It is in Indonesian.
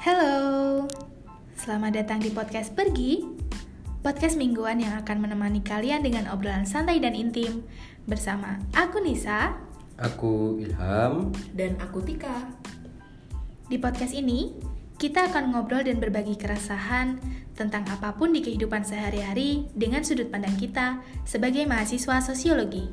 Halo, selamat datang di podcast Pergi, podcast mingguan yang akan menemani kalian dengan obrolan santai dan intim bersama aku Nisa. Aku Ilham. Dan aku Tika. Di podcast ini, kita akan ngobrol dan berbagi keresahan tentang apa pun di kehidupan sehari-hari dengan sudut pandang kita sebagai mahasiswa sosiologi.